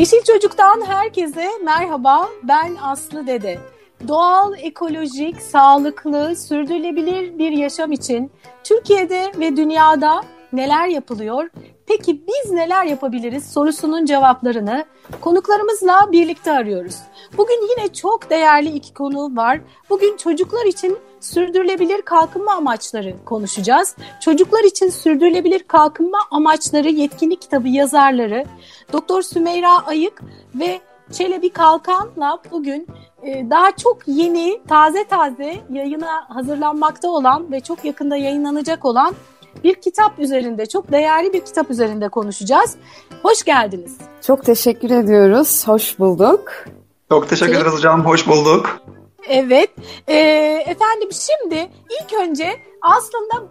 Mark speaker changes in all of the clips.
Speaker 1: Yeşil Çocuk'tan herkese merhaba. Ben Aslı Dede. Doğal, ekolojik, sağlıklı, sürdürülebilir bir yaşam için Türkiye'de ve dünyada neler yapılıyor? Peki biz neler yapabiliriz sorusunun cevaplarını konuklarımızla birlikte arıyoruz. Bugün yine çok değerli iki konu var. Bugün çocuklar için sürdürülebilir kalkınma amaçları konuşacağız. Çocuklar için sürdürülebilir kalkınma amaçları yetkinlik kitabı yazarları Doktor Sümeyra Ayık ve Çelebi Kalkan'la bugün e, daha çok yeni, taze taze yayına hazırlanmakta olan ve çok yakında yayınlanacak olan bir kitap üzerinde, çok değerli bir kitap üzerinde konuşacağız. Hoş geldiniz.
Speaker 2: Çok teşekkür ediyoruz. Hoş bulduk.
Speaker 3: Çok teşekkür ederiz hocam. Hoş bulduk.
Speaker 1: Evet. Ee, efendim şimdi ilk önce aslında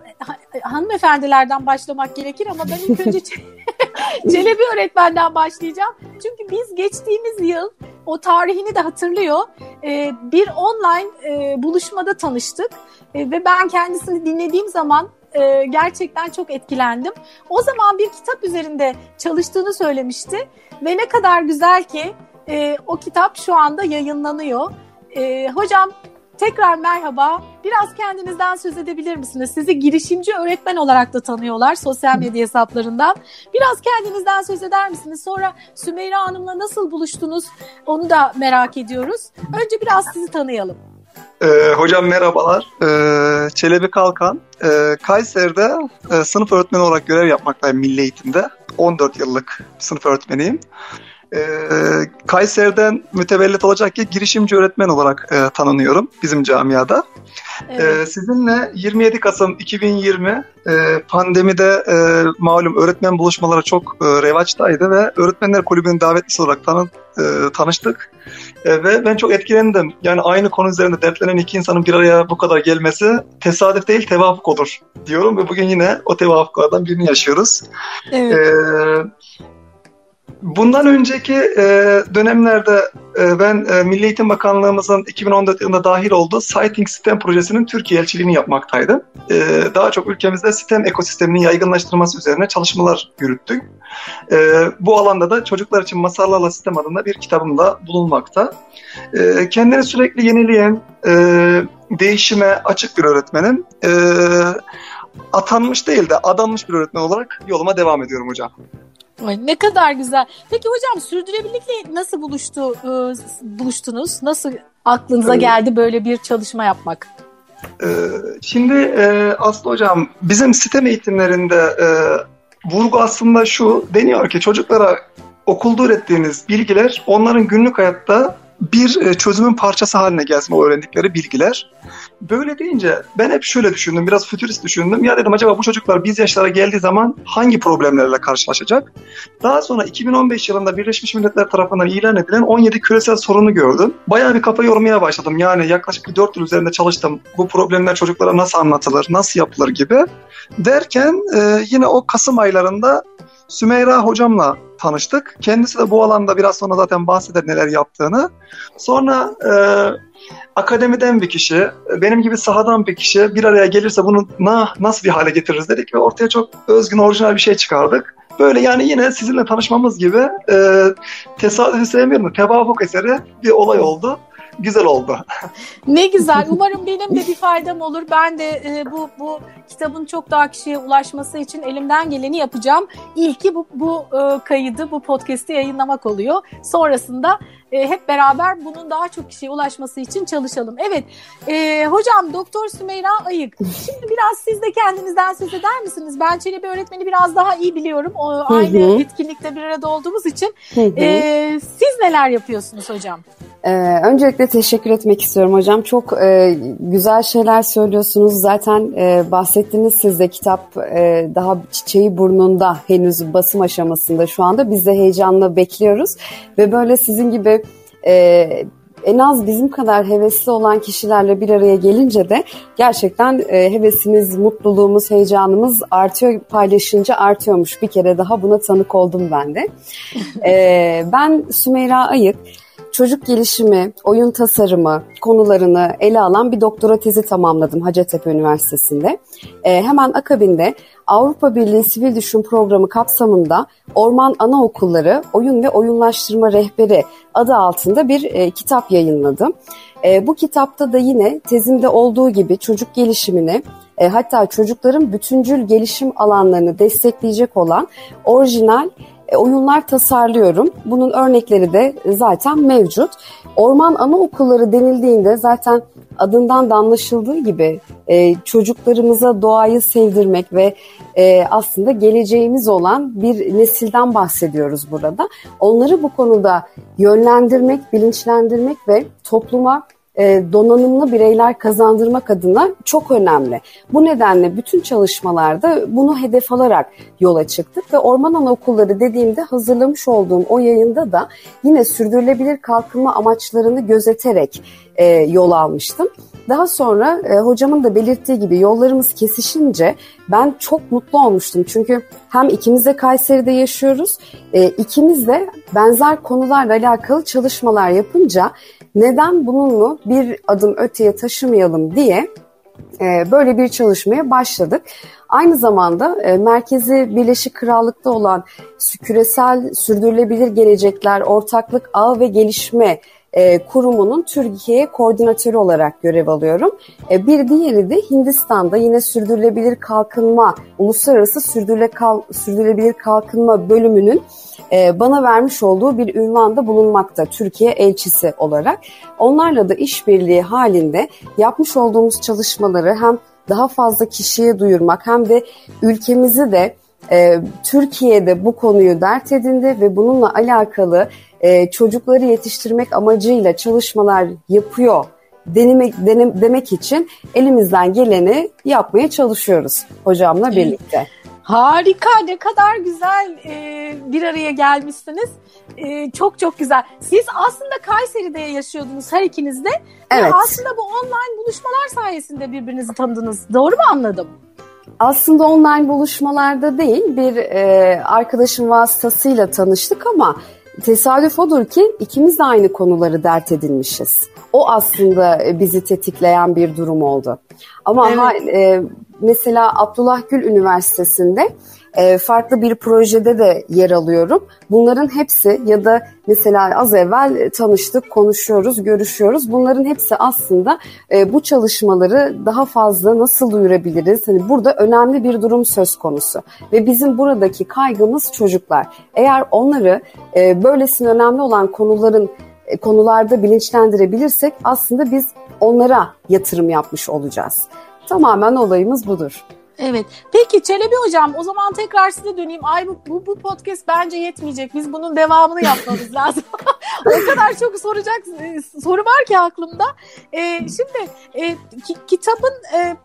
Speaker 1: hanımefendilerden başlamak gerekir ama ben ilk önce Çelebi öğretmenden başlayacağım. Çünkü biz geçtiğimiz yıl o tarihini de hatırlıyor. Ee, bir online e, buluşmada tanıştık e, ve ben kendisini dinlediğim zaman e, gerçekten çok etkilendim. O zaman bir kitap üzerinde çalıştığını söylemişti ve ne kadar güzel ki e, o kitap şu anda yayınlanıyor. E, hocam tekrar merhaba. Biraz kendinizden söz edebilir misiniz? Sizi girişimci öğretmen olarak da tanıyorlar sosyal medya hesaplarından. Biraz kendinizden söz eder misiniz? Sonra Sümeyra Hanım'la nasıl buluştunuz? Onu da merak ediyoruz. Önce biraz sizi tanıyalım.
Speaker 3: Ee, hocam merhabalar. Ee, Çelebi Kalkan. Ee, Kayseri'de e, sınıf öğretmeni olarak görev yapmaktayım milli eğitimde. 14 yıllık sınıf öğretmeniyim. Ee, Kayseri'den mütevellit olacak ki girişimci öğretmen olarak e, tanınıyorum bizim camiada. Evet. Ee, sizinle 27 Kasım 2020 e, pandemide e, malum öğretmen buluşmaları çok e, revaçtaydı ve Öğretmenler Kulübü'nün davetlisi olarak tanı, e, tanıştık. E, ve ben çok etkilendim. Yani aynı konu üzerinde dertlenen iki insanın bir araya bu kadar gelmesi tesadüf değil tevafuk olur diyorum ve bugün yine o tevafuklardan birini yaşıyoruz. Evet. E, Bundan önceki e, dönemlerde e, ben e, Milli Eğitim Bakanlığımızın 2014 yılında dahil olduğu Sighting Sistem projesinin Türkiye elçiliğini yapmaktaydım. E, daha çok ülkemizde sistem ekosisteminin yaygınlaştırması üzerine çalışmalar yürüttük. E, bu alanda da çocuklar için Masallarla Sistem adında bir kitabım da bulunmakta. E, kendini sürekli yenileyen, e, değişime açık bir öğretmenim. E, atanmış değil de adanmış bir öğretmen olarak yoluma devam ediyorum hocam.
Speaker 1: Ay, ne kadar güzel. Peki hocam sürdürülebilirlikle nasıl buluştu e, buluştunuz? Nasıl aklınıza geldi böyle bir çalışma yapmak?
Speaker 3: Ee, şimdi e, Aslı hocam bizim sistem eğitimlerinde e, vurgu aslında şu deniyor ki çocuklara okulda ürettiğiniz bilgiler onların günlük hayatta bir e, çözümün parçası haline gelsin o öğrendikleri bilgiler. Böyle deyince ben hep şöyle düşündüm, biraz fütürist düşündüm. Ya dedim acaba bu çocuklar biz yaşlara geldiği zaman hangi problemlerle karşılaşacak? Daha sonra 2015 yılında Birleşmiş Milletler tarafından ilan edilen 17 küresel sorunu gördüm. Bayağı bir kafa yormaya başladım. Yani yaklaşık bir 4 yıl üzerinde çalıştım. Bu problemler çocuklara nasıl anlatılır, nasıl yapılır gibi. Derken e, yine o Kasım aylarında Sümeyra hocamla tanıştık. Kendisi de bu alanda biraz sonra zaten bahseder neler yaptığını. Sonra e, akademiden bir kişi, benim gibi sahadan bir kişi bir araya gelirse bunu na, nasıl bir hale getiririz dedik ve ortaya çok özgün, orijinal bir şey çıkardık. Böyle yani yine sizinle tanışmamız gibi e, tesadüfi sevmiyorum, tevafuk eseri bir olay oldu güzel oldu.
Speaker 1: ne güzel. Umarım benim de bir faydam olur. Ben de e, bu bu kitabın çok daha kişiye ulaşması için elimden geleni yapacağım. İlki bu bu e, kaydı, bu podcast'i yayınlamak oluyor. Sonrasında e, hep beraber bunun daha çok kişiye ulaşması için çalışalım. Evet, e, hocam Doktor Sümeyra Ayık. Şimdi biraz siz de kendinizden söz eder misiniz? Ben Çelebi öğretmeni biraz daha iyi biliyorum. O, aynı etkinlikte bir arada olduğumuz için. E, siz neler yapıyorsunuz hocam?
Speaker 2: Ee, öncelikle teşekkür etmek istiyorum hocam. Çok e, güzel şeyler söylüyorsunuz. Zaten e, bahsettiniz siz de kitap e, daha çiçeği burnunda henüz basım aşamasında şu anda. Biz de heyecanla bekliyoruz. Ve böyle sizin gibi e, en az bizim kadar hevesli olan kişilerle bir araya gelince de gerçekten e, hevesimiz, mutluluğumuz, heyecanımız artıyor. Paylaşınca artıyormuş. Bir kere daha buna tanık oldum ben de. e, ben Sümeyra Ayık. Çocuk gelişimi, oyun tasarımı konularını ele alan bir doktora tezi tamamladım Hacettepe Üniversitesi'nde. E, hemen akabinde Avrupa Birliği Sivil Düşün Programı kapsamında Orman Anaokulları Oyun ve Oyunlaştırma Rehberi adı altında bir e, kitap yayınladım. E, bu kitapta da yine tezimde olduğu gibi çocuk gelişimini e, hatta çocukların bütüncül gelişim alanlarını destekleyecek olan orijinal e, oyunlar tasarlıyorum. Bunun örnekleri de zaten mevcut. Orman anaokulları denildiğinde zaten adından da anlaşıldığı gibi e, çocuklarımıza doğayı sevdirmek ve e, aslında geleceğimiz olan bir nesilden bahsediyoruz burada. Onları bu konuda yönlendirmek, bilinçlendirmek ve topluma e, donanımlı bireyler kazandırmak adına çok önemli. Bu nedenle bütün çalışmalarda bunu hedef alarak yola çıktık ve orman anaokulları dediğimde hazırlamış olduğum o yayında da yine sürdürülebilir kalkınma amaçlarını gözeterek e, yol almıştım. Daha sonra e, hocamın da belirttiği gibi yollarımız kesişince ben çok mutlu olmuştum. Çünkü hem ikimiz de Kayseri'de yaşıyoruz, e, ikimiz de benzer konularla alakalı çalışmalar yapınca neden bununla bir adım öteye taşımayalım diye e, böyle bir çalışmaya başladık. Aynı zamanda e, merkezi Birleşik Krallık'ta olan küresel sürdürülebilir gelecekler ortaklık ağ ve gelişme e, kurumunun Türkiye koordinatörü olarak görev alıyorum. Bir diğeri de Hindistan'da yine sürdürülebilir kalkınma, uluslararası sürdürülebilir kalkınma bölümünün e, bana vermiş olduğu bir ünvanda bulunmakta Türkiye elçisi olarak. Onlarla da işbirliği halinde yapmış olduğumuz çalışmaları hem daha fazla kişiye duyurmak hem de ülkemizi de e, Türkiye'de bu konuyu dert edindi ve bununla alakalı e, çocukları yetiştirmek amacıyla çalışmalar yapıyor denemek, denem, demek için elimizden geleni yapmaya çalışıyoruz hocamla birlikte.
Speaker 1: Harika ne kadar güzel e, bir araya gelmişsiniz. E, çok çok güzel. Siz aslında Kayseri'de yaşıyordunuz her ikiniz de. Evet. Ve aslında bu online buluşmalar sayesinde birbirinizi tanıdınız. Doğru mu anladım?
Speaker 2: Aslında online buluşmalarda değil bir e, arkadaşım vasıtasıyla tanıştık ama tesadüf odur ki ikimiz de aynı konuları dert edinmişiz. O aslında bizi tetikleyen bir durum oldu. Ama evet. ha, e, mesela Abdullah Gül Üniversitesi'nde e, farklı bir projede de yer alıyorum. Bunların hepsi ya da mesela az evvel tanıştık, konuşuyoruz, görüşüyoruz. Bunların hepsi aslında e, bu çalışmaları daha fazla nasıl duyurabiliriz? Hani burada önemli bir durum söz konusu ve bizim buradaki kaygımız çocuklar. Eğer onları e, böylesine önemli olan konuların e, konularda bilinçlendirebilirsek aslında biz onlara yatırım yapmış olacağız. Tamamen olayımız budur.
Speaker 1: Evet. Peki Çelebi Hocam o zaman tekrar size döneyim. Ay bu, bu, bu podcast bence yetmeyecek. Biz bunun devamını yapmamız lazım. O kadar çok soracak e, soru var ki aklımda. Ee, şimdi e, ki, kitabın e,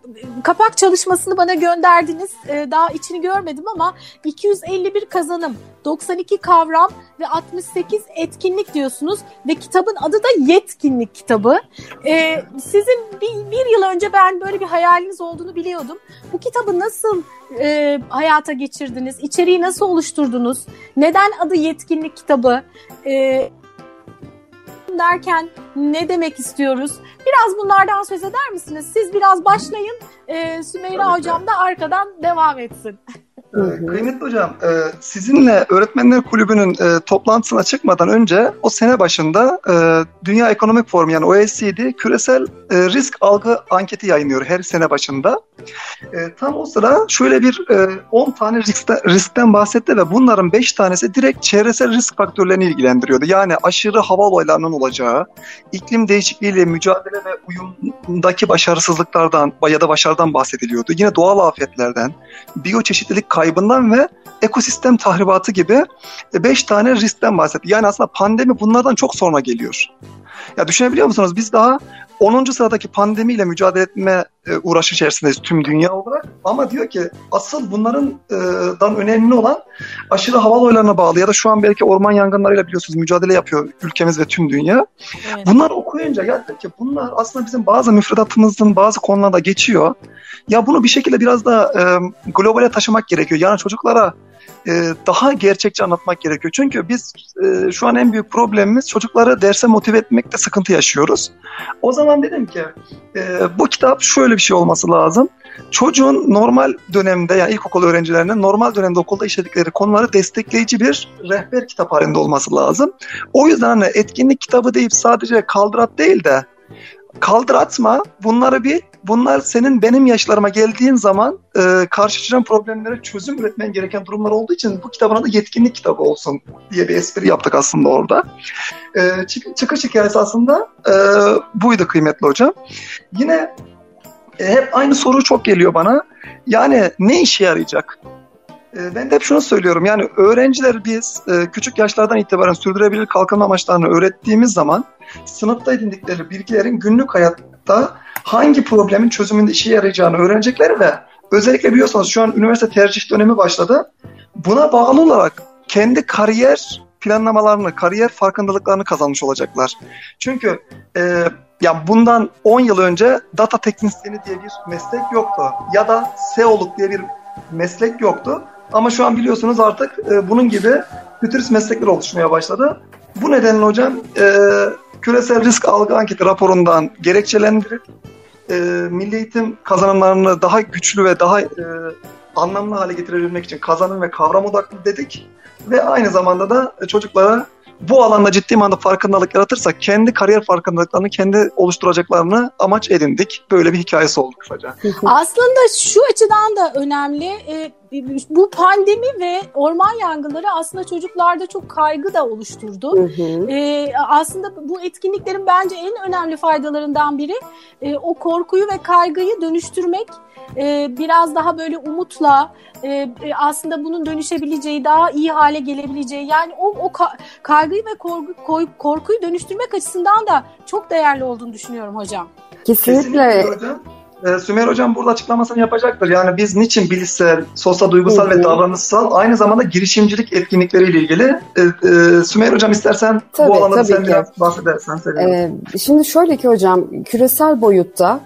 Speaker 1: kapak çalışmasını bana gönderdiniz. E, daha içini görmedim ama 251 kazanım, 92 kavram ve 68 etkinlik diyorsunuz. Ve kitabın adı da Yetkinlik kitabı. Ee, sizin bir, bir yıl önce ben böyle bir hayaliniz olduğunu biliyordum. Bu kitabı nasıl e, hayata geçirdiniz? İçeriği nasıl oluşturdunuz? Neden adı Yetkinlik kitabı? E, derken ne demek istiyoruz? Biraz bunlardan söz eder misiniz? Siz biraz başlayın, e, Sümeyra Hocam da arkadan devam etsin.
Speaker 3: Ee, kıymetli hocam, e, sizinle Öğretmenler Kulübü'nün e, toplantısına çıkmadan önce o sene başında e, Dünya Ekonomik Forumu yani OECD küresel risk algı anketi yayınlıyor her sene başında. Tam o sıra şöyle bir 10 tane riskten, riskten bahsetti ve bunların 5 tanesi direkt çevresel risk faktörlerini ilgilendiriyordu. Yani aşırı hava olaylarının olacağı, iklim değişikliğiyle mücadele ve uyumdaki başarısızlıklardan ya da başarıdan bahsediliyordu. Yine doğal afetlerden, biyoçeşitlilik kaybı kaybından ve ekosistem tahribatı gibi 5 tane riskten bahsetti. Yani aslında pandemi bunlardan çok sonra geliyor. Ya düşünebiliyor musunuz? Biz daha 10. sıradaki pandemiyle mücadele etme e, uğraşı içerisindeyiz tüm dünya olarak. Ama diyor ki asıl bunların e, dan önemli olan aşırı hava olaylarına bağlı ya da şu an belki orman yangınlarıyla biliyorsunuz mücadele yapıyor ülkemiz ve tüm dünya. Evet. Bunlar okuyunca ya ki bunlar aslında bizim bazı müfredatımızın bazı konularda geçiyor. Ya bunu bir şekilde biraz da e, globale taşımak gerekiyor. Yani çocuklara daha gerçekçi anlatmak gerekiyor. Çünkü biz e, şu an en büyük problemimiz çocukları derse motive etmekte sıkıntı yaşıyoruz. O zaman dedim ki e, bu kitap şöyle bir şey olması lazım. Çocuğun normal dönemde yani ilkokul öğrencilerinin normal dönemde okulda işledikleri konuları destekleyici bir rehber kitap halinde olması lazım. O yüzden hani etkinlik kitabı deyip sadece kaldırat değil de kaldır atma bunları bir bunlar senin benim yaşlarıma geldiğin zaman e, karşılaşacağın problemlere çözüm üretmen gereken durumlar olduğu için bu kitabın adı yetkinlik kitabı olsun diye bir espri yaptık aslında orada. E, çık, çıkış hikayesi aslında e, buydu kıymetli hocam. Yine e, hep aynı soru çok geliyor bana. Yani ne işe yarayacak? E, ben de hep şunu söylüyorum. Yani öğrenciler biz e, küçük yaşlardan itibaren sürdürebilir kalkınma amaçlarını öğrettiğimiz zaman sınıfta edindikleri bilgilerin günlük hayatta hangi problemin çözümünde işe yarayacağını öğrenecekleri ve özellikle biliyorsanız şu an üniversite tercih dönemi başladı. Buna bağlı olarak kendi kariyer planlamalarını, kariyer farkındalıklarını kazanmış olacaklar. Çünkü e, ya bundan 10 yıl önce data teknisyeni diye bir meslek yoktu. Ya da SEO'luk diye bir meslek yoktu. Ama şu an biliyorsunuz artık e, bunun gibi fütürist meslekler oluşmaya başladı. Bu nedenle hocam e, küresel risk algı anketi raporundan gerekçelendirip e, milli eğitim kazanımlarını daha güçlü ve daha e, anlamlı hale getirebilmek için kazanım ve kavram odaklı dedik. Ve aynı zamanda da çocuklara bu alanda ciddi manada farkındalık yaratırsak kendi kariyer farkındalıklarını kendi oluşturacaklarını amaç edindik. Böyle bir hikayesi oldu kısaca.
Speaker 1: Aslında şu açıdan da önemli. E, bu pandemi ve orman yangınları aslında çocuklarda çok kaygı da oluşturdu. Hı hı. E, aslında bu etkinliklerin bence en önemli faydalarından biri e, o korkuyu ve kaygıyı dönüştürmek e, biraz daha böyle umutla e, e, aslında bunun dönüşebileceği, daha iyi hale gelebileceği yani o, o ka- kaygıyı ve korku, korkuyu dönüştürmek açısından da çok değerli olduğunu düşünüyorum hocam.
Speaker 2: Kesinlikle. Kesinlikle hocam.
Speaker 3: Ee, Sümer Hocam burada açıklamasını yapacaktır. Yani biz niçin bilişsel, sosyal, duygusal ve davranışsal aynı zamanda girişimcilik etkinlikleriyle ilgili. E, e, Sümer Hocam istersen tabii, bu alanda sen ki. biraz bahsedersen.
Speaker 2: Ee, şimdi şöyle ki hocam küresel boyutta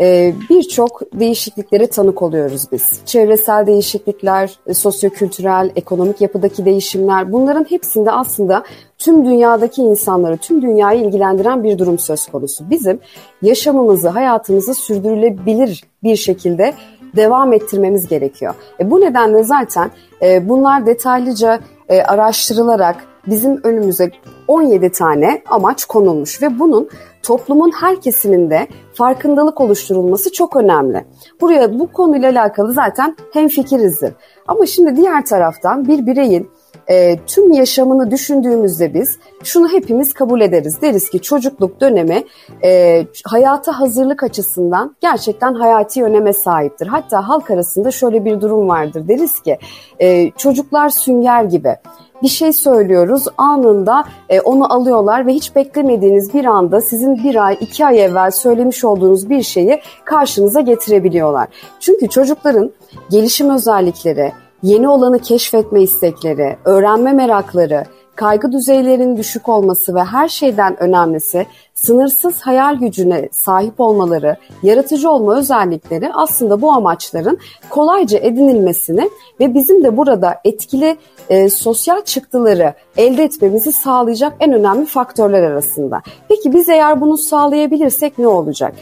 Speaker 2: e, birçok değişikliklere tanık oluyoruz biz. Çevresel değişiklikler, e, sosyokültürel, ekonomik yapıdaki değişimler bunların hepsinde aslında tüm dünyadaki insanları, tüm dünyayı ilgilendiren bir durum söz konusu. Bizim yaşamımızı, hayatımızı sürdürülebilir bir şekilde devam ettirmemiz gerekiyor. E, bu nedenle zaten e, bunlar detaylıca e, araştırılarak bizim önümüze 17 tane amaç konulmuş ve bunun toplumun her kesiminde farkındalık oluşturulması çok önemli. Buraya bu konuyla alakalı zaten hem fikirizdir. Ama şimdi diğer taraftan bir bireyin e, tüm yaşamını düşündüğümüzde biz şunu hepimiz kabul ederiz. Deriz ki çocukluk dönemi e, hayata hazırlık açısından gerçekten hayati öneme sahiptir. Hatta halk arasında şöyle bir durum vardır. Deriz ki e, çocuklar sünger gibi bir şey söylüyoruz anında e, onu alıyorlar ve hiç beklemediğiniz bir anda sizin bir ay iki ay evvel söylemiş olduğunuz bir şeyi karşınıza getirebiliyorlar. Çünkü çocukların gelişim özellikleri, yeni olanı keşfetme istekleri, öğrenme merakları, kaygı düzeylerinin düşük olması ve her şeyden önemlisi sınırsız hayal gücüne sahip olmaları, yaratıcı olma özellikleri aslında bu amaçların kolayca edinilmesini ve bizim de burada etkili e, sosyal çıktıları elde etmemizi sağlayacak en önemli faktörler arasında. Peki biz eğer bunu sağlayabilirsek ne olacak?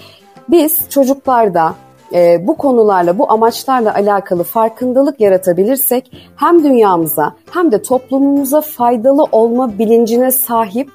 Speaker 2: Biz çocuklarda e, bu konularla, bu amaçlarla alakalı farkındalık yaratabilirsek hem dünyamıza hem de toplumumuza faydalı olma bilincine sahip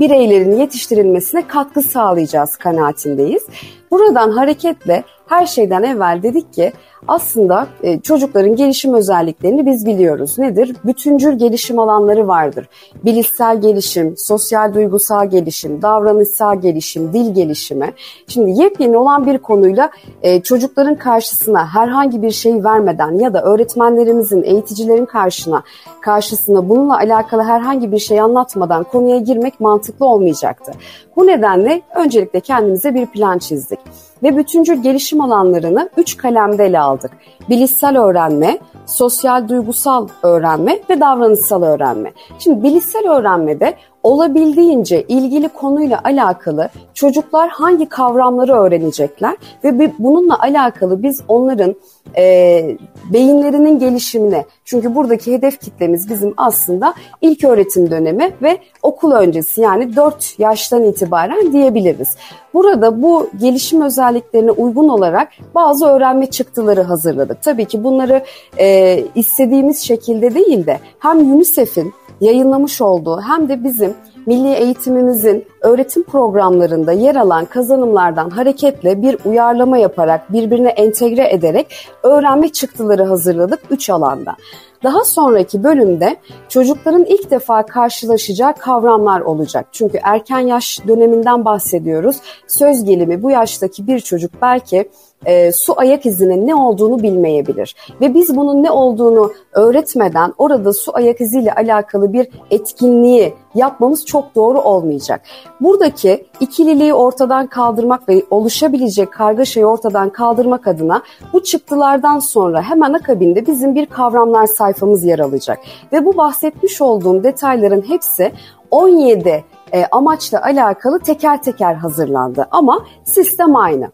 Speaker 2: bireylerin yetiştirilmesine katkı sağlayacağız kanaatindeyiz. Buradan hareketle her şeyden evvel dedik ki aslında e, çocukların gelişim özelliklerini biz biliyoruz. Nedir? Bütüncül gelişim alanları vardır. Bilişsel gelişim, sosyal duygusal gelişim, davranışsal gelişim, dil gelişimi. Şimdi yepyeni olan bir konuyla e, çocukların karşısına herhangi bir şey vermeden ya da öğretmenlerimizin, eğiticilerin karşına karşısına bununla alakalı herhangi bir şey anlatmadan konuya girmek mantıklı olmayacaktı. Bu nedenle öncelikle kendimize bir plan çizdik ve bütüncül gelişim alanlarını üç kalemde ele aldık. Bilişsel öğrenme, sosyal duygusal öğrenme ve davranışsal öğrenme. Şimdi bilişsel öğrenmede olabildiğince ilgili konuyla alakalı çocuklar hangi kavramları öğrenecekler ve bununla alakalı biz onların e, beyinlerinin gelişimine çünkü buradaki hedef kitlemiz bizim aslında ilk öğretim dönemi ve okul öncesi yani 4 yaştan itibaren diyebiliriz. Burada bu gelişim özelliklerine uygun olarak bazı öğrenme çıktıları hazırladık. Tabii ki bunları e, istediğimiz şekilde değil de hem UNICEF'in yayınlamış olduğu hem de bizim milli eğitimimizin öğretim programlarında yer alan kazanımlardan hareketle bir uyarlama yaparak birbirine entegre ederek öğrenme çıktıları hazırladık 3 alanda. Daha sonraki bölümde çocukların ilk defa karşılaşacağı kavramlar olacak. Çünkü erken yaş döneminden bahsediyoruz. Söz gelimi bu yaştaki bir çocuk belki e, su ayak izinin ne olduğunu bilmeyebilir. Ve biz bunun ne olduğunu öğretmeden orada su ayak iziyle alakalı bir etkinliği yapmamız çok doğru olmayacak. Buradaki ikililiği ortadan kaldırmak ve oluşabilecek kargaşayı ortadan kaldırmak adına bu çıktılardan sonra hemen akabinde bizim bir kavramlar sayfamız yer alacak. Ve bu bahsetmiş olduğum detayların hepsi 17 e, amaçla alakalı teker teker hazırlandı ama sistem aynı.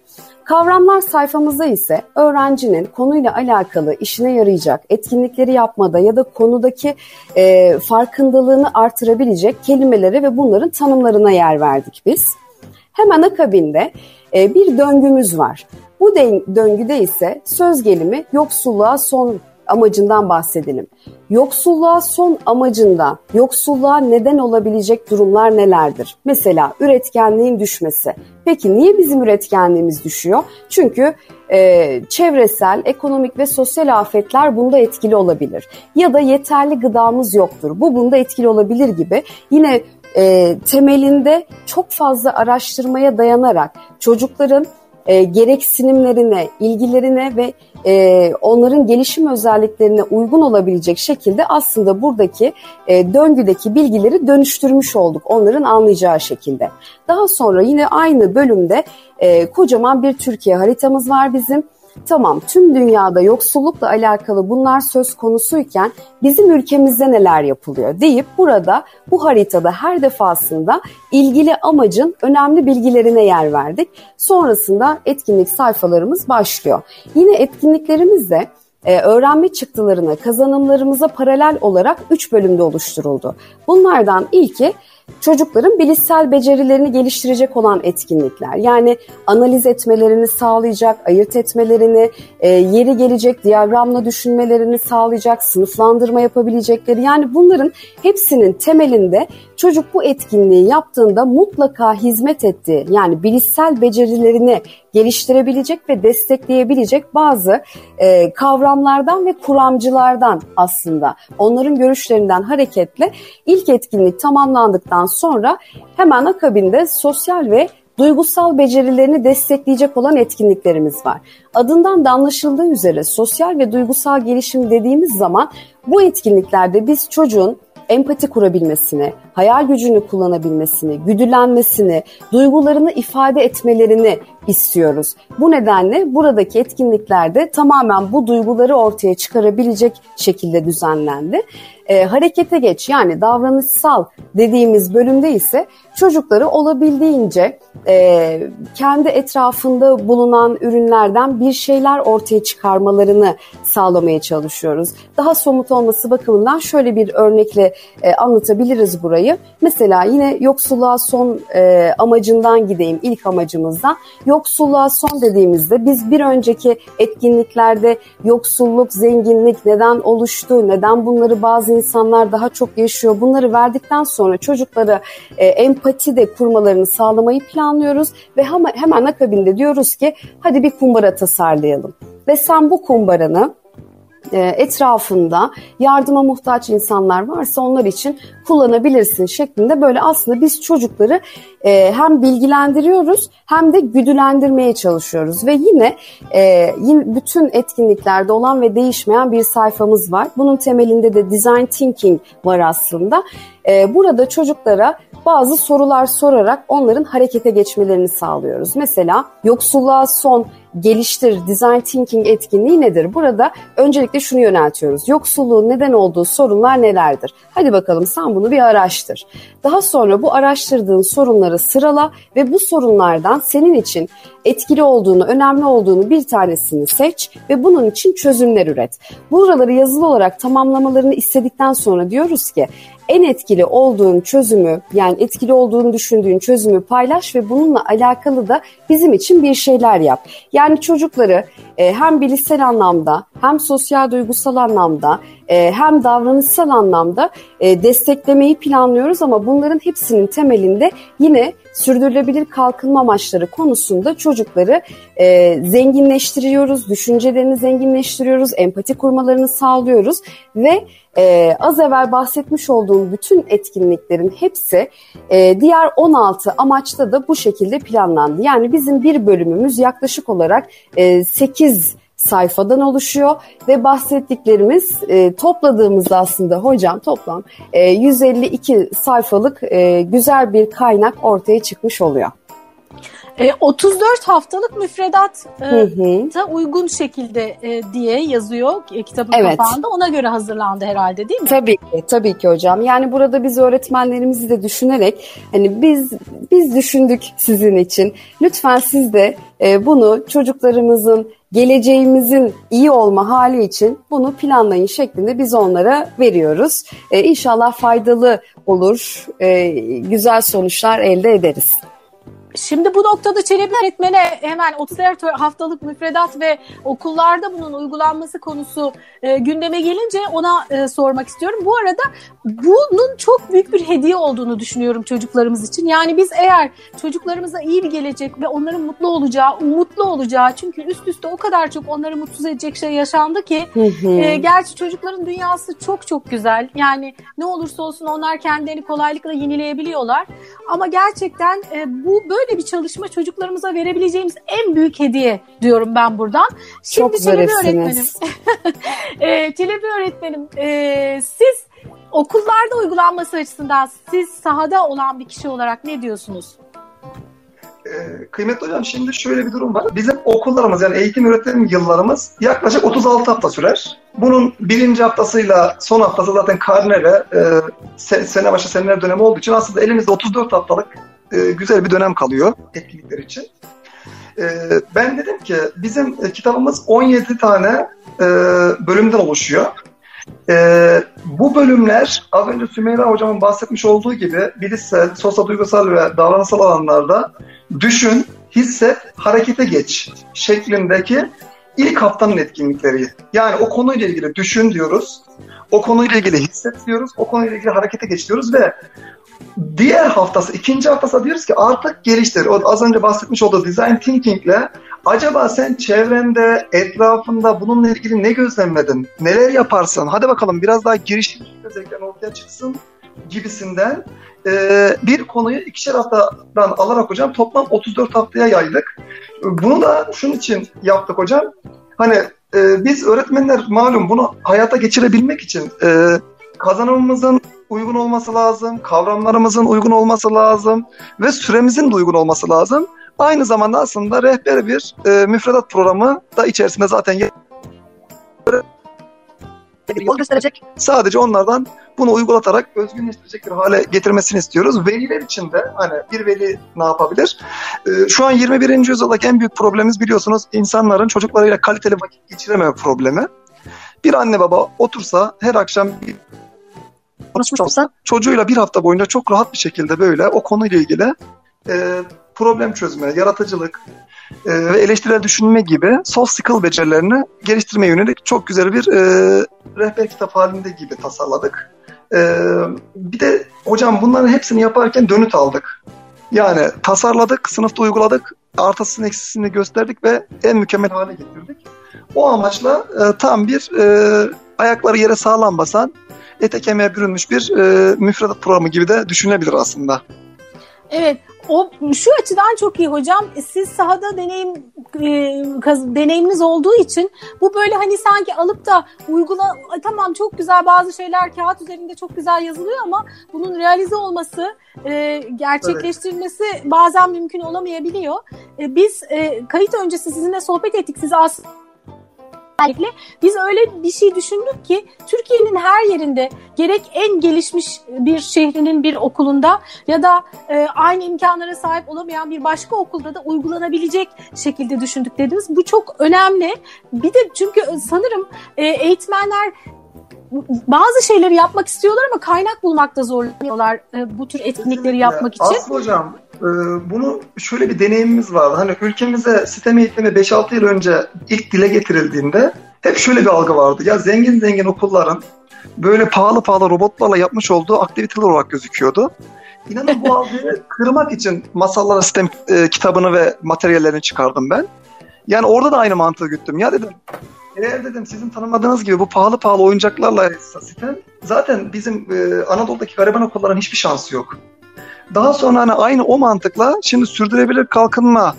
Speaker 2: Kavramlar sayfamızda ise öğrencinin konuyla alakalı işine yarayacak etkinlikleri yapmada ya da konudaki e, farkındalığını artırabilecek kelimelere ve bunların tanımlarına yer verdik biz. Hemen akabinde e, bir döngümüz var. Bu döngüde ise söz gelimi yoksulluğa son amacından bahsedelim. Yoksulluğa son amacında yoksulluğa neden olabilecek durumlar nelerdir? Mesela üretkenliğin düşmesi. Peki niye bizim üretkenliğimiz düşüyor? Çünkü e, çevresel, ekonomik ve sosyal afetler bunda etkili olabilir. Ya da yeterli gıdamız yoktur. Bu bunda etkili olabilir gibi. Yine e, temelinde çok fazla araştırmaya dayanarak çocukların e, gereksinimlerine, ilgilerine ve e, onların gelişim özelliklerine uygun olabilecek şekilde aslında buradaki e, döngüdeki bilgileri dönüştürmüş olduk onların anlayacağı şekilde. Daha sonra yine aynı bölümde e, kocaman bir Türkiye haritamız var bizim Tamam tüm dünyada yoksullukla alakalı bunlar söz konusuyken bizim ülkemizde neler yapılıyor deyip burada bu haritada her defasında ilgili amacın önemli bilgilerine yer verdik. Sonrasında etkinlik sayfalarımız başlıyor. Yine etkinliklerimizde e, öğrenme çıktılarına, kazanımlarımıza paralel olarak 3 bölümde oluşturuldu. Bunlardan ilki çocukların bilişsel becerilerini geliştirecek olan etkinlikler. Yani analiz etmelerini sağlayacak, ayırt etmelerini, e, yeri gelecek diyagramla düşünmelerini sağlayacak, sınıflandırma yapabilecekleri. Yani bunların hepsinin temelinde çocuk bu etkinliği yaptığında mutlaka hizmet ettiği yani bilişsel becerilerini geliştirebilecek ve destekleyebilecek bazı e, kavramlardan ve kuramcılardan aslında onların görüşlerinden hareketle ilk etkinlik tamamlandıktan sonra hemen akabinde sosyal ve duygusal becerilerini destekleyecek olan etkinliklerimiz var. Adından da anlaşıldığı üzere sosyal ve duygusal gelişim dediğimiz zaman bu etkinliklerde biz çocuğun empati kurabilmesini, hayal gücünü kullanabilmesini, güdülenmesini, duygularını ifade etmelerini istiyoruz. Bu nedenle buradaki etkinliklerde tamamen bu duyguları ortaya çıkarabilecek şekilde düzenlendi. E, harekete geç yani davranışsal dediğimiz bölümde ise çocukları olabildiğince e, kendi etrafında bulunan ürünlerden bir şeyler ortaya çıkarmalarını sağlamaya çalışıyoruz. Daha somut olması bakımından şöyle bir örnekle e, anlatabiliriz burayı. Mesela yine yoksulluğa son e, amacından gideyim ilk amacımızdan. Yoksulluğa son dediğimizde biz bir önceki etkinliklerde yoksulluk, zenginlik neden oluştu, neden bunları bazı insanlar daha çok yaşıyor bunları verdikten sonra çocuklara e, empati de kurmalarını sağlamayı planlıyoruz ve hemen, hemen akabinde diyoruz ki hadi bir kumbara tasarlayalım. Ve sen bu kumbaranı etrafında yardıma muhtaç insanlar varsa onlar için kullanabilirsin şeklinde böyle aslında biz çocukları e, hem bilgilendiriyoruz hem de güdülendirmeye çalışıyoruz ve yine e, yine bütün etkinliklerde olan ve değişmeyen bir sayfamız var. Bunun temelinde de design thinking var aslında. burada çocuklara bazı sorular sorarak onların harekete geçmelerini sağlıyoruz. Mesela yoksulluğa son geliştir, design thinking etkinliği nedir? Burada öncelikle şunu yöneltiyoruz. Yoksulluğun neden olduğu sorunlar nelerdir? Hadi bakalım sen bunu bir araştır. Daha sonra bu araştırdığın sorunları sırala ve bu sorunlardan senin için etkili olduğunu, önemli olduğunu bir tanesini seç ve bunun için çözümler üret. Buraları yazılı olarak tamamlamalarını istedikten sonra diyoruz ki en etkili olduğun çözümü yani etkili olduğunu düşündüğün çözümü paylaş ve bununla alakalı da bizim için bir şeyler yap. Yani çocukları e, hem bilişsel anlamda hem sosyal duygusal anlamda e, hem davranışsal anlamda e, desteklemeyi planlıyoruz ama bunların hepsinin temelinde yine sürdürülebilir kalkınma amaçları konusunda çocukları e, zenginleştiriyoruz, düşüncelerini zenginleştiriyoruz, empati kurmalarını sağlıyoruz ve e, az evvel bahsetmiş olduğum bütün etkinliklerin hepsi e, diğer 16 amaçta da bu şekilde planlandı. Yani bizim bir bölümümüz yaklaşık olarak e, 8 sayfadan oluşuyor ve bahsettiklerimiz e, topladığımızda aslında hocam toplam e, 152 sayfalık e, güzel bir kaynak ortaya çıkmış oluyor.
Speaker 1: E, 34 haftalık müfredat e, uygun şekilde e, diye yazıyor e, kitabın evet. kapağında. Ona göre hazırlandı herhalde değil mi?
Speaker 2: Tabii ki, tabii ki hocam. Yani burada biz öğretmenlerimizi de düşünerek hani biz biz düşündük sizin için. Lütfen siz de e, bunu çocuklarımızın geleceğimizin iyi olma hali için bunu planlayın şeklinde biz onlara veriyoruz. E, inşallah faydalı olur, e, güzel sonuçlar elde ederiz.
Speaker 1: Şimdi bu noktada Çelebi öğretmene hemen 34 haftalık müfredat ve okullarda bunun uygulanması konusu e, gündeme gelince ona e, sormak istiyorum. Bu arada bunun çok büyük bir hediye olduğunu düşünüyorum çocuklarımız için. Yani biz eğer çocuklarımıza iyi bir gelecek ve onların mutlu olacağı, umutlu olacağı çünkü üst üste o kadar çok onları mutsuz edecek şey yaşandı ki e, gerçi çocukların dünyası çok çok güzel. Yani ne olursa olsun onlar kendilerini kolaylıkla yenileyebiliyorlar. Ama gerçekten e, bu böyle bir çalışma çocuklarımıza verebileceğimiz en büyük hediye diyorum ben buradan.
Speaker 2: Şimdi Çok Çelebi öğretmenim.
Speaker 1: e, Çelebi öğretmenim e, siz okullarda uygulanması açısından siz sahada olan bir kişi olarak ne diyorsunuz?
Speaker 3: Ee, kıymetli hocam şimdi şöyle bir durum var. Bizim okullarımız yani eğitim öğretim yıllarımız yaklaşık 36 hafta sürer. Bunun birinci haftasıyla son haftası zaten karne ve e, sene başı seneler dönemi olduğu için aslında elimizde 34 haftalık e, güzel bir dönem kalıyor etkinlikler için. E, ben dedim ki bizim e, kitabımız 17 tane e, bölümden oluşuyor. E, bu bölümler az önce Sümeyra hocamın bahsetmiş olduğu gibi bilişsel, sosyal, duygusal ve davranışsal alanlarda düşün, hisset, harekete geç şeklindeki ilk haftanın etkinlikleri. Yani o konuyla ilgili düşün diyoruz, o konuyla ilgili hisset diyoruz, o konuyla ilgili harekete geç diyoruz ve diğer haftası, ikinci haftası diyoruz ki artık geliştir. O az önce bahsetmiş olduğu design thinking'le acaba sen çevrende, etrafında bununla ilgili ne gözlemledin? Neler yaparsın? Hadi bakalım biraz daha girişimci özellikler ortaya çıksın gibisinden e, bir konuyu ikişer haftadan alarak hocam toplam 34 haftaya yaydık. Bunu da şunun için yaptık hocam. Hani e, biz öğretmenler malum bunu hayata geçirebilmek için e, kazanımımızın uygun olması lazım, kavramlarımızın uygun olması lazım ve süremizin de uygun olması lazım. Aynı zamanda aslında rehber bir e, müfredat programı da içerisinde zaten yol gösterecek. Sadece onlardan bunu uygulatarak özgünleştirecek bir hale getirmesini istiyoruz. Veliler için de hani bir veli ne yapabilir? Ee, şu an 21. yüzyıldaki en büyük problemimiz biliyorsunuz insanların çocuklarıyla kaliteli vakit geçirememe problemi. Bir anne baba otursa her akşam bir konuşmuş olsa çocuğuyla bir hafta boyunca çok rahat bir şekilde böyle o konuyla ilgili e, problem çözme, yaratıcılık e, ve eleştirel düşünme gibi soft skill becerilerini geliştirmeye yönelik çok güzel bir e, rehber kitap halinde gibi tasarladık. E, bir de hocam bunların hepsini yaparken dönüt aldık. Yani tasarladık, sınıfta uyguladık, artısını eksisini gösterdik ve en mükemmel hale getirdik. O amaçla e, tam bir e, ayakları yere sağlam basan ete kemiğe bürünmüş bir e, müfredat programı gibi de düşünülebilir aslında.
Speaker 1: Evet o şu açıdan çok iyi hocam. Siz sahada deneyim e, kaz, deneyiminiz olduğu için bu böyle hani sanki alıp da uygula tamam çok güzel bazı şeyler kağıt üzerinde çok güzel yazılıyor ama bunun realize olması, e, gerçekleştirilmesi evet. bazen mümkün olamayabiliyor. E, biz e, kayıt öncesi sizinle sohbet ettik. Siz aslında Özellikle biz öyle bir şey düşündük ki Türkiye'nin her yerinde gerek en gelişmiş bir şehrinin bir okulunda ya da e, aynı imkanlara sahip olamayan bir başka okulda da uygulanabilecek şekilde düşündük dediniz. Bu çok önemli. Bir de çünkü sanırım e, eğitmenler bazı şeyleri yapmak istiyorlar ama kaynak bulmakta zorlanıyorlar e, bu tür etkinlikleri yapmak için.
Speaker 3: Aslı hocam e, bunu şöyle bir deneyimimiz vardı. Hani ülkemize sistem eğitimi 5-6 yıl önce ilk dile getirildiğinde hep şöyle bir algı vardı. Ya zengin zengin okulların böyle pahalı pahalı robotlarla yapmış olduğu aktiviteler olarak gözüküyordu. İnanın bu algıyı kırmak için masallara sistem e, kitabını ve materyallerini çıkardım ben. Yani orada da aynı mantığı güttüm. Ya dedim eğer dedim sizin tanımadığınız gibi bu pahalı pahalı oyuncaklarla sistem zaten bizim e, Anadolu'daki gariban okulların hiçbir şansı yok. Daha sonra hani aynı o mantıkla şimdi sürdürülebilir kalkınma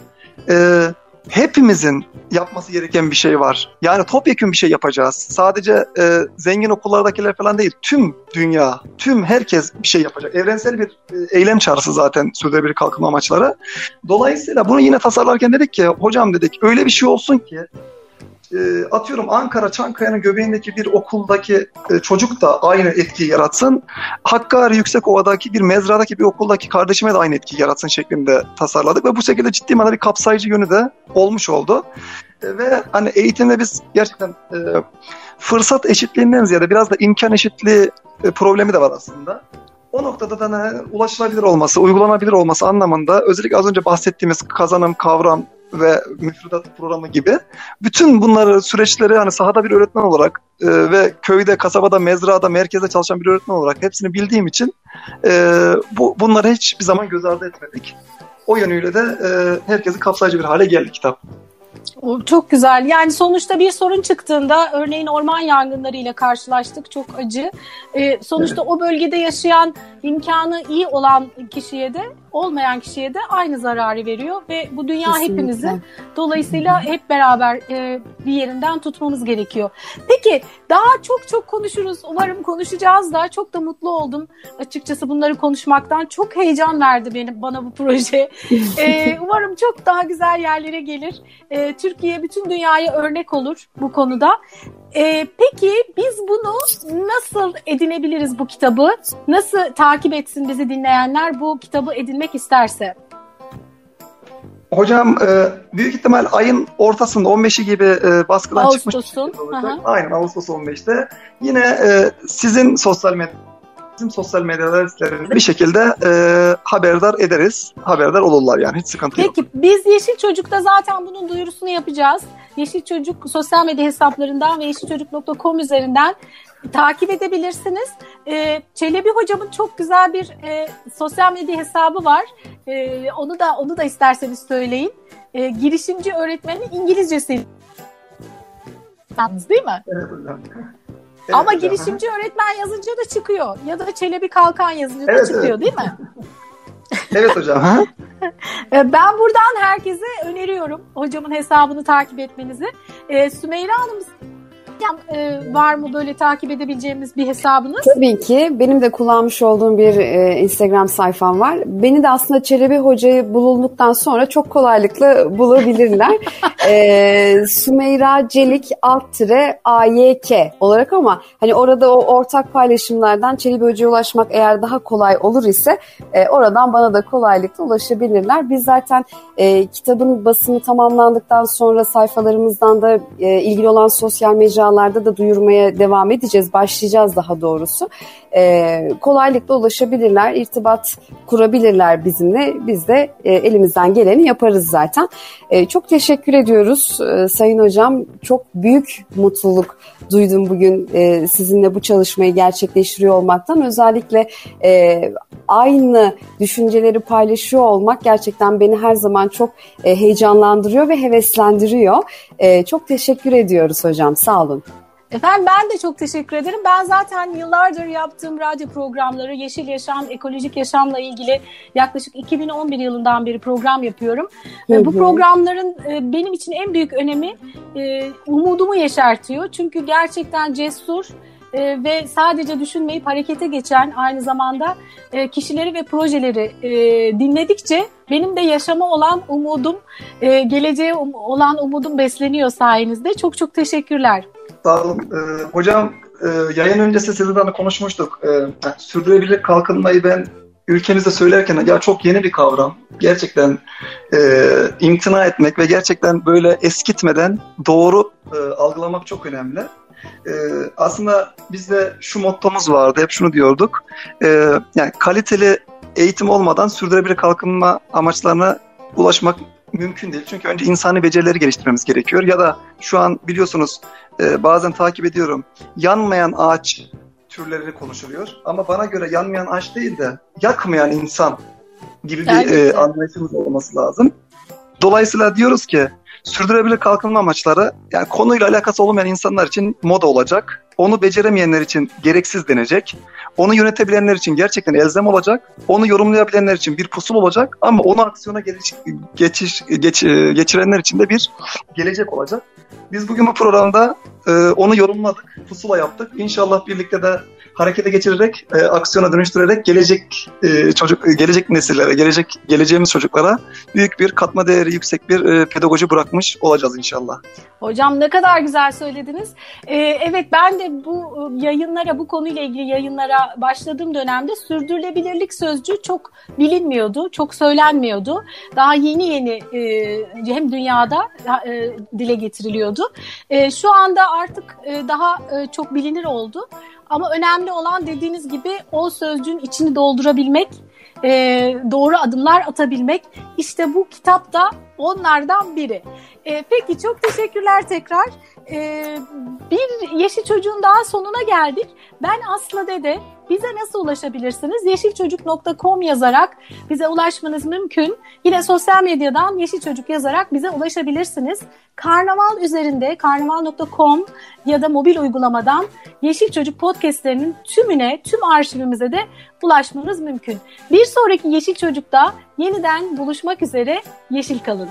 Speaker 3: e, hepimizin yapması gereken bir şey var. Yani topyekun bir şey yapacağız. Sadece e, zengin okullardakiler falan değil. Tüm dünya, tüm herkes bir şey yapacak. Evrensel bir e, eylem çağrısı zaten sürdürülebilir kalkınma amaçları. Dolayısıyla bunu yine tasarlarken dedik ki hocam dedik öyle bir şey olsun ki e, atıyorum Ankara Çankaya'nın göbeğindeki bir okuldaki e, çocuk da aynı etkiyi yaratsın. Hakkari Yüksekova'daki bir mezradaki bir okuldaki kardeşime de aynı etkiyi yaratsın şeklinde tasarladık ve bu şekilde ciddi manada bir kapsayıcı yönü de olmuş oldu. E, ve hani eğitimde biz gerçekten e, fırsat eşitliğinden ziyade biraz da imkan eşitliği e, problemi de var aslında. O noktada da hani, ulaşılabilir olması, uygulanabilir olması anlamında özellikle az önce bahsettiğimiz kazanım, kavram, ve müfredat programı gibi bütün bunları süreçleri hani sahada bir öğretmen olarak e, ve köyde, kasabada, mezrada, merkezde çalışan bir öğretmen olarak hepsini bildiğim için e, bu bunları hiçbir zaman göz ardı etmedik. O yönüyle de e, herkesi kapsayıcı bir hale geldi kitap.
Speaker 1: Çok güzel. Yani sonuçta bir sorun çıktığında örneğin orman yangınlarıyla karşılaştık. Çok acı. Ee, sonuçta evet. o bölgede yaşayan imkanı iyi olan kişiye de olmayan kişiye de aynı zararı veriyor ve bu dünya Kesinlikle. hepimizin. Dolayısıyla hep beraber e, bir yerinden tutmamız gerekiyor. Peki daha çok çok konuşuruz. Umarım konuşacağız da çok da mutlu oldum açıkçası bunları konuşmaktan. Çok heyecan verdi benim bana bu proje. e, umarım çok daha güzel yerlere gelir. E, Türkiye bütün dünyaya örnek olur bu konuda. E, peki biz bunu nasıl edinebiliriz bu kitabı? Nasıl takip etsin bizi dinleyenler bu kitabı edinmek isterse?
Speaker 3: Hocam e, büyük ihtimal ayın ortasında 15'i gibi e, baskıdan
Speaker 1: Ağustos'un.
Speaker 3: çıkmış. Ağustos'un. Aynen Ağustos 15'te. Yine e, sizin sosyal medya bizim sosyal medyalar bir şekilde e, haberdar ederiz. Haberdar olurlar yani hiç sıkıntı
Speaker 1: Peki,
Speaker 3: yok.
Speaker 1: Peki biz Yeşil Çocuk'ta zaten bunun duyurusunu yapacağız. Yeşil Çocuk sosyal medya hesaplarından ve yeşilçocuk.com üzerinden takip edebilirsiniz. Ee, Çelebi hocamın çok güzel bir e, sosyal medya hesabı var. E, onu da onu da isterseniz söyleyin. E, girişimci öğretmenin İngilizcesi. Yalnız değil mi? Evet. Ama hocam. girişimci öğretmen yazınca da çıkıyor. Ya da Çelebi Kalkan yazınca evet, da çıkıyor evet. değil mi?
Speaker 3: evet hocam.
Speaker 1: Ee, ben buradan herkese öneriyorum hocamın hesabını takip etmenizi. Ee, Sümeyra Hanım e, var mı böyle takip edebileceğimiz bir hesabınız?
Speaker 2: Tabii ki. Benim de kullanmış olduğum bir e, Instagram sayfam var. Beni de aslında Çelebi Hoca'yı bulunduktan sonra çok kolaylıkla bulabilirler. e, Sümeyra Celik alt tire AYK olarak ama hani orada o ortak paylaşımlardan Çelebi Hoca'ya ulaşmak eğer daha kolay olur ise e, oradan bana da kolaylıkla ulaşabilirler. Biz zaten e, kitabın basımı tamamlandıktan sonra sayfalarımızdan da e, ilgili olan sosyal mecra mecralarda da duyurmaya devam edeceğiz. Başlayacağız daha doğrusu. E, kolaylıkla ulaşabilirler, irtibat kurabilirler bizimle. Biz de e, elimizden geleni yaparız zaten. E, çok teşekkür ediyoruz e, Sayın Hocam. Çok büyük mutluluk duydum bugün e, sizinle bu çalışmayı gerçekleştiriyor olmaktan. Özellikle e, aynı düşünceleri paylaşıyor olmak gerçekten beni her zaman çok e, heyecanlandırıyor ve heveslendiriyor. E, çok teşekkür ediyoruz hocam. Sağ olun.
Speaker 1: Efendim ben de çok teşekkür ederim. Ben zaten yıllardır yaptığım radyo programları Yeşil Yaşam, Ekolojik Yaşamla ilgili yaklaşık 2011 yılından beri program yapıyorum. Hı hı. Bu programların e, benim için en büyük önemi e, umudumu yeşertiyor. Çünkü gerçekten cesur, e, ve sadece düşünmeyip harekete geçen aynı zamanda e, kişileri ve projeleri e, dinledikçe benim de yaşama olan umudum, e, geleceğe um, olan umudum besleniyor sayenizde. Çok çok teşekkürler.
Speaker 3: Sağ olun. Ee, hocam e, yayın öncesi sizinle konuşmuştuk. E, sürdürülebilir kalkınmayı ben ülkemizde söylerken ya çok yeni bir kavram. Gerçekten e, imtina etmek ve gerçekten böyle eskitmeden doğru e, algılamak çok önemli. E, aslında bizde şu mottomuz vardı, hep şunu diyorduk. E, yani kaliteli eğitim olmadan sürdürülebilir kalkınma amaçlarına ulaşmak mümkün değil. Çünkü önce insani becerileri geliştirmemiz gerekiyor. Ya da şu an biliyorsunuz e, bazen takip ediyorum. Yanmayan ağaç türleri konuşuluyor. Ama bana göre yanmayan ağaç değil de yakmayan insan gibi bir e, anlayışımız olması lazım. Dolayısıyla diyoruz ki sürdürülebilir kalkınma amaçları yani konuyla alakası olmayan insanlar için moda olacak. Onu beceremeyenler için gereksiz denecek. Onu yönetebilenler için gerçekten elzem olacak. Onu yorumlayabilenler için bir pusul olacak. Ama onu aksiyona geçiş, geçiş, geç, geçirenler için de bir gelecek olacak. Biz bugün bu programda e, onu yorumladık, pusula yaptık. İnşallah birlikte de harekete geçirerek, e, aksiyona dönüştürerek gelecek e, çocuk, gelecek nesillere, gelecek geleceğimiz çocuklara büyük bir katma değeri yüksek bir e, pedagoji bırakmış olacağız inşallah.
Speaker 1: Hocam ne kadar güzel söylediniz. Ee, evet ben de bu yayınlara, bu konuyla ilgili yayınlara başladığım dönemde sürdürülebilirlik sözcüğü çok bilinmiyordu, çok söylenmiyordu. Daha yeni yeni e, hem dünyada e, dile getiriliyordu. E, şu anda artık e, daha e, çok bilinir oldu. Ama önemli olan dediğiniz gibi o sözcüğün içini doldurabilmek, e, doğru adımlar atabilmek. İşte bu kitap da onlardan biri. E, peki çok teşekkürler tekrar. E, bir Yeşil Çocuğun daha sonuna geldik. Ben Aslı Dede. Bize nasıl ulaşabilirsiniz? Yeşilçocuk.com yazarak bize ulaşmanız mümkün. Yine sosyal medyadan Yeşil Çocuk yazarak bize ulaşabilirsiniz. Karnaval üzerinde karnaval.com ya da mobil uygulamadan Yeşil Çocuk podcastlerinin tümüne, tüm arşivimize de ulaşmanız mümkün. Bir sonraki Yeşil Çocuk'ta yeniden buluşmak üzere. Yeşil kalın.